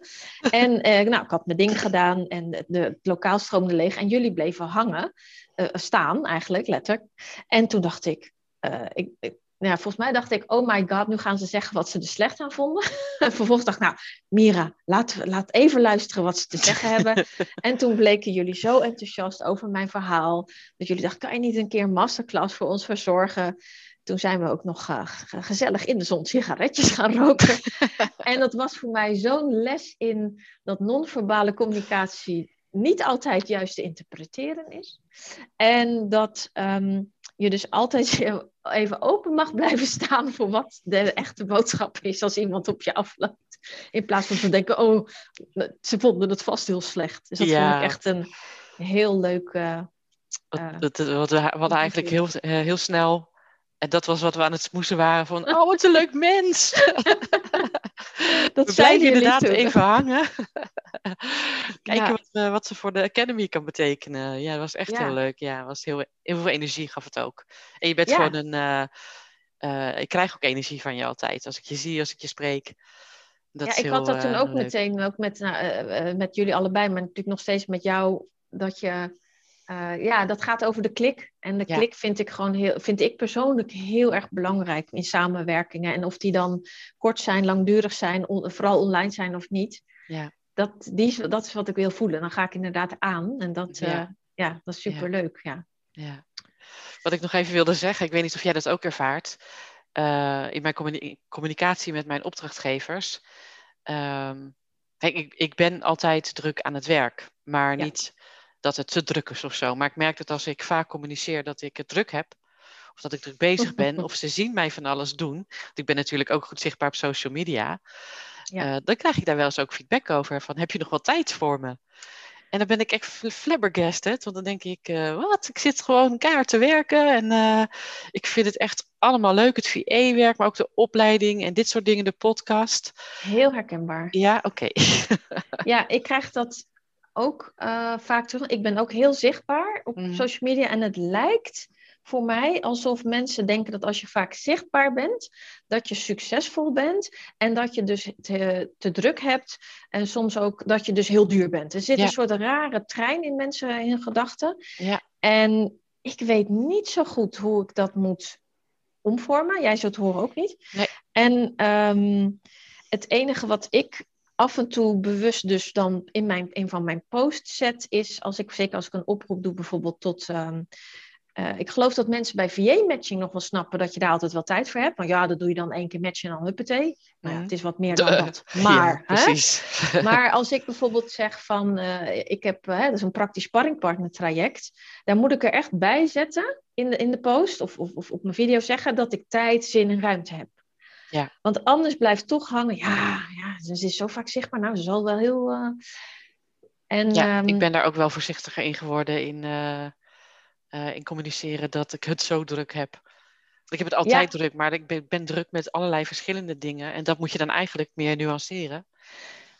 En eh, nou, ik had mijn ding gedaan en de, het lokaal stroomde leeg en jullie bleven hangen, uh, staan eigenlijk, letterlijk. En toen dacht ik, ik, ik nou, volgens mij dacht ik, oh my god, nu gaan ze zeggen wat ze er slecht aan vonden. en vervolgens dacht ik, nou, Mira, laat, laat even luisteren wat ze te zeggen hebben. en toen bleken jullie zo enthousiast over mijn verhaal, dat jullie dachten, kan je niet een keer een masterclass voor ons verzorgen? Toen zijn we ook nog uh, gezellig in de zon sigaretjes gaan roken. en dat was voor mij zo'n les in dat non-verbale communicatie niet altijd juist te interpreteren is. En dat um, je dus altijd even open mag blijven staan voor wat de echte boodschap is als iemand op je afloopt. In plaats van te denken, oh, ze vonden het vast heel slecht. Dus dat vond ik echt een heel leuk... Uh, wat, wat, we hadden eigenlijk heel, eh, heel snel en dat was wat we aan het smoesen waren van, oh wat een leuk mens. dat we blijven inderdaad even hangen. Kijken wat, uh, wat, ze voor de Academy kan betekenen. Ja, dat was echt heel leuk. Ja, was heel, heel veel energie gaf het ook. En je bent gewoon een, uh, uh, ik krijg ook energie van je altijd. Als ik je zie, als ik je spreek. Dat ja, ik heel, had dat toen ook meteen, ook met, nou, met jullie allebei, maar natuurlijk nog steeds met jou, dat je uh, ja, dat gaat over de klik. En de klik vind ik gewoon heel, vind ik persoonlijk heel erg belangrijk in samenwerkingen. En of die dan kort zijn, langdurig zijn, vooral online zijn of niet. Ja. Dat, die, dat is wat ik wil voelen. Dan ga ik inderdaad aan. En dat, ja. Uh, ja, dat is superleuk. Ja. Ja. Wat ik nog even wilde zeggen, ik weet niet of jij dat ook ervaart. Uh, in mijn communicatie met mijn opdrachtgevers. Um, kijk, ik, ik ben altijd druk aan het werk, maar niet dat het te druk is of zo. Maar ik merk dat als ik vaak communiceer dat ik het druk heb, of dat ik druk bezig ben, of ze zien mij van alles doen. Want ik ben natuurlijk ook goed zichtbaar op social media. Ja. Uh, dan krijg ik daar wel eens ook feedback over. Van heb je nog wel tijd voor me? En dan ben ik echt flabbergasted. Want dan denk ik, uh, wat? Ik zit gewoon keihard te werken. En uh, ik vind het echt allemaal leuk. Het VE-werk, maar ook de opleiding en dit soort dingen, de podcast. Heel herkenbaar. Ja, oké. ja, ik krijg dat ook uh, vaak terug. Ik ben ook heel zichtbaar op mm. social media en het lijkt voor mij alsof mensen denken dat als je vaak zichtbaar bent, dat je succesvol bent en dat je dus te, te druk hebt en soms ook dat je dus heel duur bent. Er zit een soort rare trein in mensen in gedachten. Ja. En ik weet niet zo goed hoe ik dat moet omvormen. Jij zult het horen ook niet. Nee. En um, het enige wat ik af en toe bewust dus dan in mijn, een van mijn posts zet, is als ik, zeker als ik een oproep doe, bijvoorbeeld tot. Um, uh, ik geloof dat mensen bij VA-matching nog wel snappen dat je daar altijd wel tijd voor hebt. Maar ja, dat doe je dan één keer matchen en dan huppatee. Nou ja, mhm. het is wat meer dan dat. Maar, ja, precies. maar als ik bijvoorbeeld zeg van, uh, ik heb, uh, dat is een praktisch sparringpartner traject. Daar moet ik er echt bij zetten in de, in de post of, of, of op mijn video zeggen dat ik tijd, zin en ruimte heb. Ja. Want anders blijft toch hangen, ja, ja, ze is zo vaak zichtbaar. Nou, ze zal wel heel. Uh... En, ja, ik ehm, ben daar ook wel voorzichtiger in geworden in, uh, uh, in communiceren dat ik het zo druk heb. Ik heb het altijd druk, maar ik ben, ben, druk met allerlei verschillende dingen. En dat moet je dan eigenlijk meer nuanceren.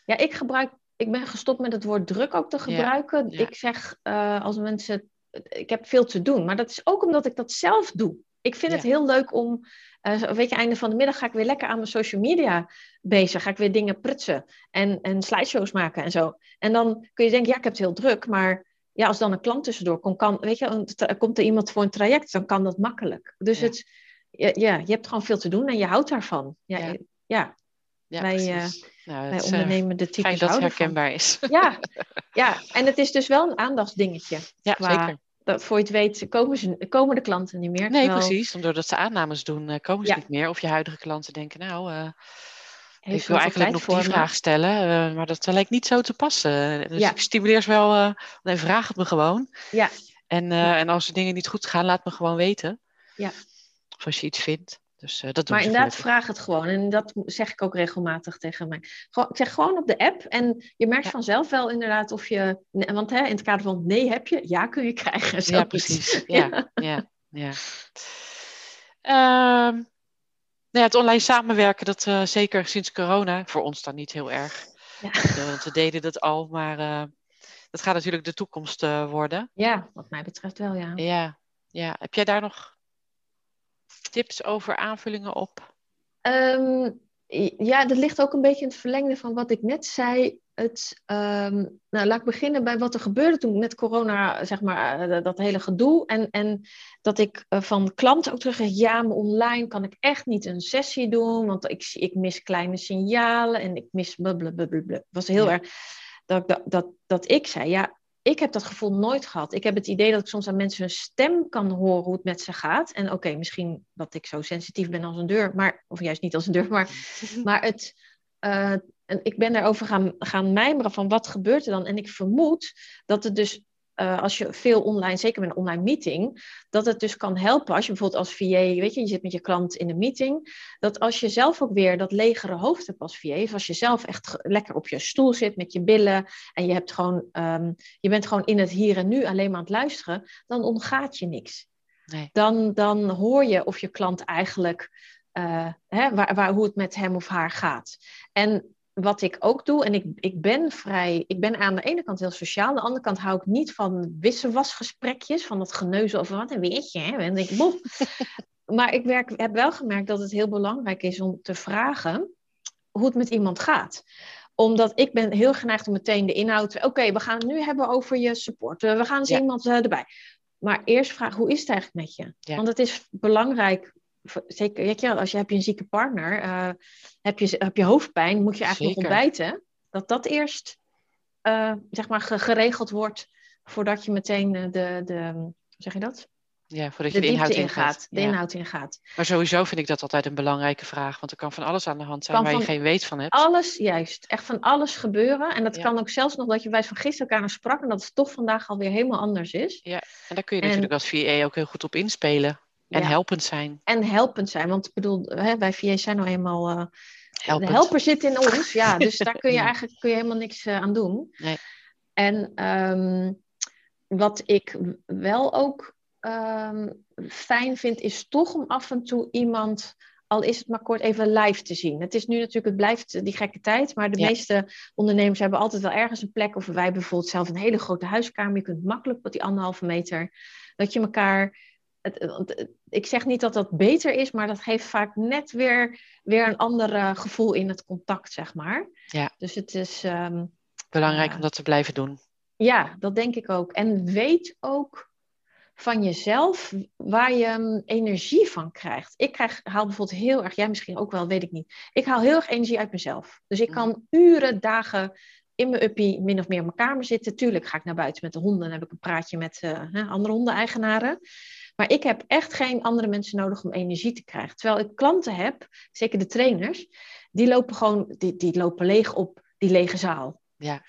Ja, ik gebruik. Ik ben gestopt met het woord druk ook te gebruiken. Ja, ik zeg als mensen. Ik heb veel te doen, maar dat is ook omdat ik dat zelf doe. Ik vind het heel leuk om uh, weet je, einde van de middag ga ik weer lekker aan mijn social media bezig. Ga ik weer dingen prutsen en, en slideshows maken en zo. En dan kun je denken, ja, ik heb het heel druk, maar ja, als dan een klant tussendoor komt, kan, weet je, komt er iemand voor een traject, dan kan dat makkelijk. Dus ja. het, ja, je hebt gewoon veel te doen en je houdt daarvan. Ja, ja. ja. ja wij, uh, nou, wij eh, ondernemen de types Fijn dat het herkenbaar is. Ja, ja, en het is dus wel een aandachtsdingetje. Ja, zeker dat voor je het weet komen, ze, komen de klanten niet meer. Nee, precies. Doordat ze aannames doen, uh, komen ze niet meer. Of je huidige klanten denken, nou, uh, ik wil eigenlijk nog die vraag stellen, uh, maar dat lijkt niet zo te passen. Dus ik stimuleer ze wel, nee, vraag het me gewoon. Ja. En, en als er dingen niet goed gaan, laat me gewoon weten. Ja. Of als je iets vindt. Dus, uh, dat maar inderdaad, vraag het gewoon. En dat zeg ik ook regelmatig tegen mij. Gewoon, ik zeg gewoon op de app. En je merkt vanzelf wel inderdaad of je... Want hè, in het kader van nee heb je, ja kun je krijgen. Ja, precies. Ja, ja, ja. Um, nou ja, het online samenwerken, dat uh, zeker sinds corona, voor ons dan niet heel erg. Ja. want we deden dat al, maar uh, dat gaat natuurlijk de toekomst worden. Ja, wat mij betreft wel, ja. Ja, ja. Heb jij daar nog tips over aanvullingen op? Ehm, ja, dat ligt ook een beetje in het verlengde van wat ik net zei. Het, ehm, nou, laat ik beginnen bij wat er gebeurde toen met corona, zeg maar, eh, dat hele gedoe. En, en dat ik uh, van klanten ook terug ja, maar online kan ik echt niet een sessie doen, want ik, ik mis kleine signalen en ik mis blablabla. Het was heel erg dat, dat, dat, dat ik zei, ja, ik heb dat gevoel nooit gehad. Ik heb het idee dat ik soms aan mensen hun stem kan horen hoe het met ze gaat. En oké, misschien dat ik zo sensitief ben als een deur, maar, of juist niet als een deur, maar, maar het, uh, ik ben daarover gaan, gaan mijmeren van wat gebeurt er dan. En ik vermoed dat het dus uh, als je veel online, zeker met een online meeting, dat het dus kan helpen als je bijvoorbeeld als VA, weet je, je zit met je klant in een meeting, dat als je zelf ook weer dat legere hoofd hebt als VA, of als je zelf echt lekker op je stoel zit met je billen en je, hebt gewoon, um, je bent gewoon in het hier en nu alleen maar aan het luisteren, dan ontgaat je niks. Nee. Dan, dan hoor je of je klant eigenlijk, uh, hè, waar, waar, hoe het met hem of haar gaat. En wat ik ook doe, en ik, ik ben vrij, ik ben aan de ene kant heel sociaal, aan de andere kant hou ik niet van wisselwasgesprekjes, van dat geneuzel over wat en weet je, hè? En ik, bof. maar ik werk, heb wel gemerkt dat het heel belangrijk is om te vragen hoe het met iemand gaat omdat ik ben heel geneigd om meteen de inhoud. Oké, we gaan het nu hebben over je support. We gaan eens iemand uh, erbij. Maar eerst vragen, hoe is het eigenlijk met je? Want het is belangrijk zeker, weet je, als je, hebt je een zieke partner, uh, heb, je, heb je hoofdpijn, moet je eigenlijk nog ontbijten. Dat dat eerst, uh, zeg maar, geregeld wordt voordat je meteen de, de, de hoe zeg je dat? Ja, voordat je de, de inhoud ingaat. De inhoud ingaat. Maar sowieso vind ik dat altijd een belangrijke vraag. Want er kan van alles aan de hand zijn kan waar je geen weet van hebt. Alles, juist. Echt van alles gebeuren. En dat kan ook zelfs nog dat je wijs van gisteren elkaar nog sprak. En dat het toch vandaag alweer helemaal anders is. Ja, en daar kun je natuurlijk als VA ook heel goed op inspelen. En helpend zijn. En helpend zijn, want ik bedoel, hè, wij VA's zijn nou eenmaal... Uh, de helper zit in ons, ja. Dus daar kun je eigenlijk kun je helemaal niks uh, aan doen. Nee. En um, wat ik wel ook um, fijn vind, is toch om af en toe iemand al is het maar kort even live te zien. Het is nu natuurlijk, het blijft die gekke tijd, maar de ja. meeste ondernemers hebben altijd wel ergens een plek. Of wij bijvoorbeeld zelf een hele grote huiskamer. Je kunt makkelijk op die anderhalve meter. Dat je elkaar het, ik zeg niet dat dat beter is, maar dat geeft vaak net weer, weer een ander uh, gevoel in het contact, zeg maar. Ja. Dus het is... Um, Belangrijk uh, om dat te blijven doen. Ja, dat denk ik ook. En weet ook van jezelf waar je um, energie van krijgt. Ik krijg, haal bijvoorbeeld heel erg, jij misschien ook wel, weet ik niet. Ik haal heel erg energie uit mezelf. Dus ik mm. kan uren, dagen in mijn uppie min of meer in mijn kamer zitten. Tuurlijk ga ik naar buiten met de honden en heb ik een praatje met uh, andere hondeneigenaren. Maar ik heb echt geen andere mensen nodig om energie te krijgen. Terwijl ik klanten heb, zeker de trainers, die lopen gewoon, die, die lopen leeg op die lege zaal. Ja.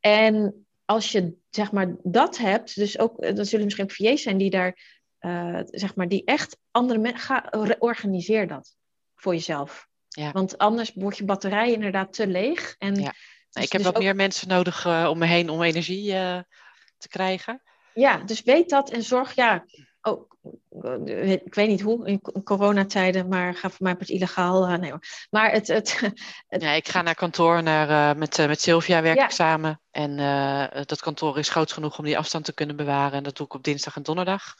En als je zeg maar dat hebt, dus ook, eh, dan zullen misschien ook VA's zijn die daar, uh, zeg maar, die echt andere mensen, organiseer dat voor jezelf. Ja. Want anders wordt je batterij inderdaad te leeg. En ja. Dus, ik heb dus wat ook... meer mensen nodig uh, om me heen om energie uh, te krijgen. Ja, dus weet dat en zorg, ja, oh, ik weet niet hoe, in coronatijden, maar ga voor mij het illegaal. Uh, nee hoor. Maar het, het, het, Ja, ik ga naar kantoor, naar, uh, met, met Sylvia werk ja. ik samen. En dat kantoor is groot genoeg om die afstand te kunnen bewaren. En dat doe ik op dinsdag en donderdag.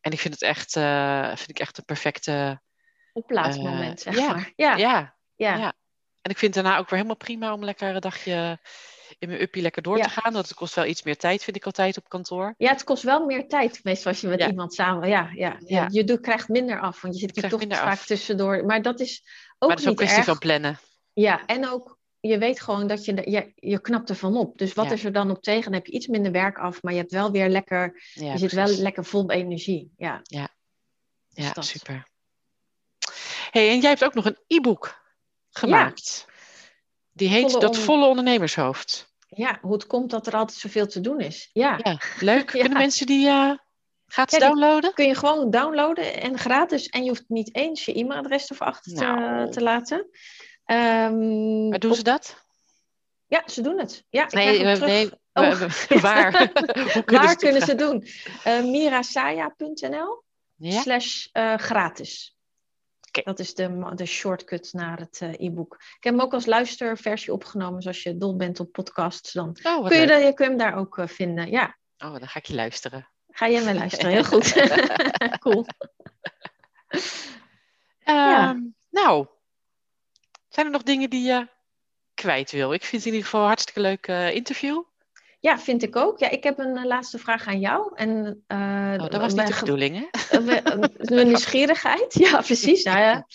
En ik vind het echt, vind ik echt een perfecte... Oplaadsmoment, zeg ja, maar. Ja. Ja, ja. ja. En ik vind het daarna ook weer helemaal prima om lekker een dagje in mijn uppie lekker door Ja. te gaan. Dat kost wel iets meer tijd, vind ik altijd, op kantoor. Ja, het kost wel meer tijd, meestal als je met Ja. iemand samen... Ja, ja, Ja. Je doet, krijgt minder af, want je zit Je er toch vaak af. tussendoor. Maar dat is ook maar dat is ook een kwestie erg. van plannen. Ja, en ook, je weet gewoon dat je, je, je knapt ervan op. Dus wat Ja. is er dan op tegen? Dan heb je iets minder werk af, maar je hebt wel weer lekker... Ja, je zit wel lekker vol energie. Ja, Ja, Dus dat. super. hey, en jij hebt ook nog een e-book gemaakt. Die heet Volle Dat on- Volle Ondernemershoofd. ja, hoe het komt dat er altijd zoveel te doen is. Ja, Ja, leuk. Ja. Kunnen mensen die uh, gratis Ja, downloaden? kun je gewoon downloaden en gratis. En je hoeft niet eens je e-mailadres ervoor achter te, Nou. te laten. Ehm, Waar doen op- ze dat? Ja, ze doen het. Ja, ik Nee, nee. Oh. Waar? Hoe kunnen Waar ze kunnen ze doen? Eh mirasaya.nl slash eh, gratis. Dat is de, de shortcut naar het eh, e-book. Ik heb hem ook als luisterversie opgenomen. Dus als je dol bent op podcasts, dan Oh, kun je, de- je kun je hem daar ook eh, vinden. Ja, Oh, dan ga ik je luisteren. ga je mee luisteren. Heel goed. cool. ja. Ehm, nou, zijn er nog dingen die je kwijt wil? Ik vind het in ieder geval een hartstikke leuk uh, interview. Ja, vind ik ook. Ja, ik heb een laatste vraag aan jou. En, uh, oh, dat was niet de bedoeling, hè? Mijn nieuwsgierigheid. Ja, precies. Nou, ja.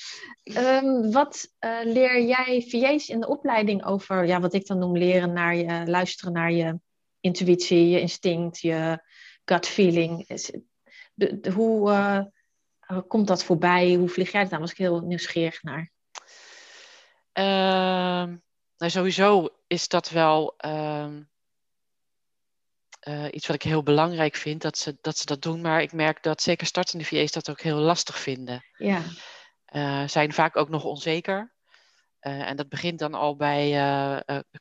Um, wat uh, leer jij VA's in de opleiding over, ja, wat ik dan noem leren naar je, luisteren naar je intuïtie, je instinct, je gut feeling? De, de, hoe uh, komt dat voorbij? Hoe vlieg jij aan? Was ik heel nieuwsgierig naar. Uh, nou, sowieso is dat wel uh, iets wat ik heel belangrijk vind, dat ze, dat ze dat doen. Maar ik merk dat zeker startende VA's dat ook heel lastig vinden. Ja. Uh, zijn vaak ook nog onzeker. Uh, en dat begint dan al bij,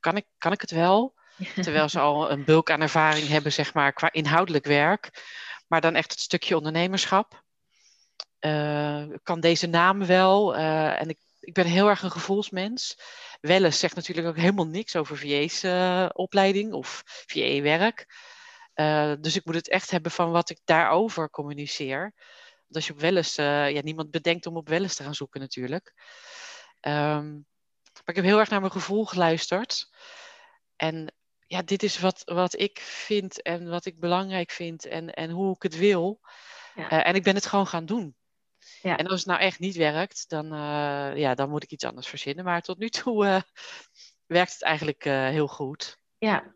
kan, ik, kan ik het wel? Terwijl ze al een bulk aan ervaring hebben, zeg maar, qua inhoudelijk werk. Maar dan echt het stukje ondernemerschap. kan deze naam wel? en ik, ik ben heel erg een gevoelsmens. Welles zegt natuurlijk ook helemaal niks over VA's opleiding of VA-werk. Dus ik moet het echt hebben van wat ik daarover communiceer als je op Welles, uh, ja, niemand bedenkt om op Welles te gaan zoeken natuurlijk. Um, maar ik heb heel erg naar mijn gevoel geluisterd. En ja, dit is wat, wat ik vind en wat ik belangrijk vind en, en hoe ik het wil. Ja. Uh, en ik ben het gewoon gaan doen. Ja. En als het nou echt niet werkt, dan, uh, ja, dan moet ik iets anders verzinnen. Maar tot nu toe werkt het eigenlijk heel goed. Ja,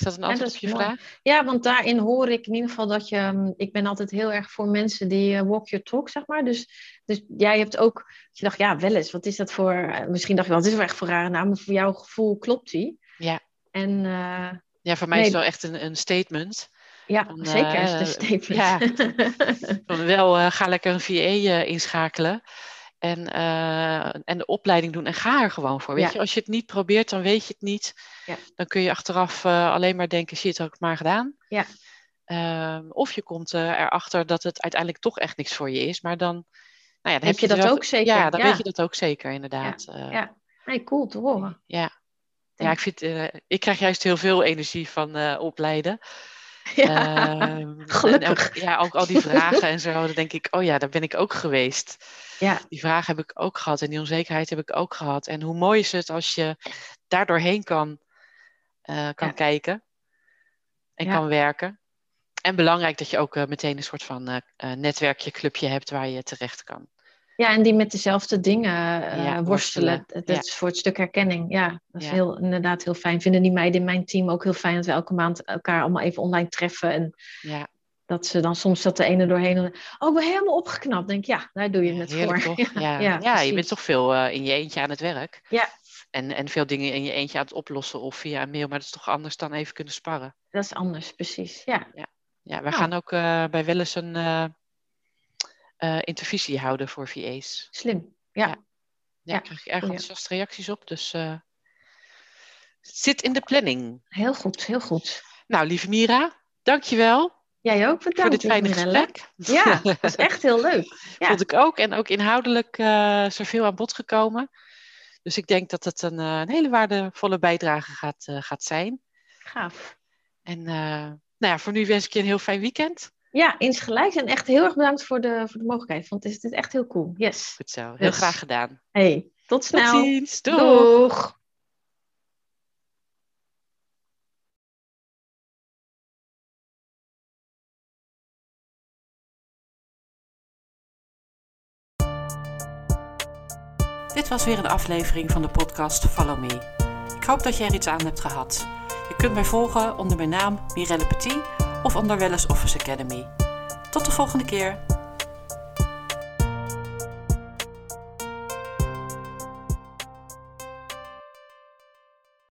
is dat een antwoord op je vraag? Ja, want daarin hoor ik in ieder geval dat je... Mm, ik ben altijd heel erg voor mensen die uh, walk your talk, zeg maar. Dus, dus jij hebt ook... Je dacht, ja, wel eens. Wat is dat voor... Uh, misschien dacht je, wat is er echt voor rare naam? Maar voor jouw gevoel klopt die. Ja. En... Uh, ja, voor mij nee, is het wel echt een, een statement. Ja, van, zeker is het een statement. Ja, van wel, ga lekker een VA inschakelen. En, uh, en de opleiding doen en ga er gewoon voor. Weet je, als je het niet probeert, dan weet je het niet. Ja. Dan kun je achteraf uh, alleen maar denken, shit, had ik maar gedaan. Ja. Uh, of je komt uh, erachter dat het uiteindelijk toch echt niks voor je is. Maar dan, nou ja, dan heb, je, dat ook zeker. Ja, dan weet je dat ook zeker, inderdaad. Ja, ja. Nee, cool te horen. Ja, ja ik, vind, ik krijg juist heel veel energie van opleiden. Ja, gelukkig. ja, ook al die vragen en zo, dan denk ik, oh ja, daar ben ik ook geweest. Ja. Die vragen heb ik ook gehad en die onzekerheid heb ik ook gehad. En hoe mooi is het als je daar doorheen kan, uh, kan ja. kijken en ja. kan werken. En belangrijk dat je ook uh, meteen een soort van uh, netwerkje, clubje hebt waar je terecht kan. Ja, en die met dezelfde dingen ja, worstelen. Dat ja. is voor het stuk herkenning. Ja, dat is ja. heel, inderdaad heel fijn. Vinden die meiden in mijn team ook heel fijn dat we elke maand elkaar allemaal even online treffen. En ja. dat ze dan soms dat de ene doorheen. En, oh, ik ben helemaal opgeknapt. Denk ja, daar doe je het voor. Toch? Ja, ja, ja je bent toch veel uh, in je eentje aan het werk. Ja. En, en veel dingen in je eentje aan het oplossen of via een mail. Maar dat is toch anders dan even kunnen sparren. Dat is anders, precies. Ja, ja. ja wij nou. gaan ook uh, bij wel eens een uh, uh, intervisie houden voor VA's. Slim, ja. Ja, ja, daar krijg ik erg enthousiaste reacties op. Dus het zit in de planning. Heel goed, heel goed. Nou, lieve Mira, dankjewel. Jij ook bedankt. Voor dit fijne gesprek. Ja, dat was echt heel leuk. Ja. Vond ik ook. En ook inhoudelijk uh, is er veel aan bod gekomen. Dus ik denk dat het een, uh, een hele waardevolle bijdrage gaat, uh, gaat zijn. Gaaf. En nou ja, voor nu wens ik je een heel fijn weekend. Ja, insgelijks. En echt heel erg bedankt voor de, voor de mogelijkheid. Want het is, echt heel cool. Yes. Goed zo. Heel yes. graag gedaan. Hey, tot snel. Tot ziens. Doeg. Doeg. Dit was weer een aflevering van de podcast Follow Me. Ik hoop dat je er iets aan hebt gehad. Je kunt mij volgen onder mijn naam Mirelle Petit of onder Wellness Office Academy. Tot de volgende keer.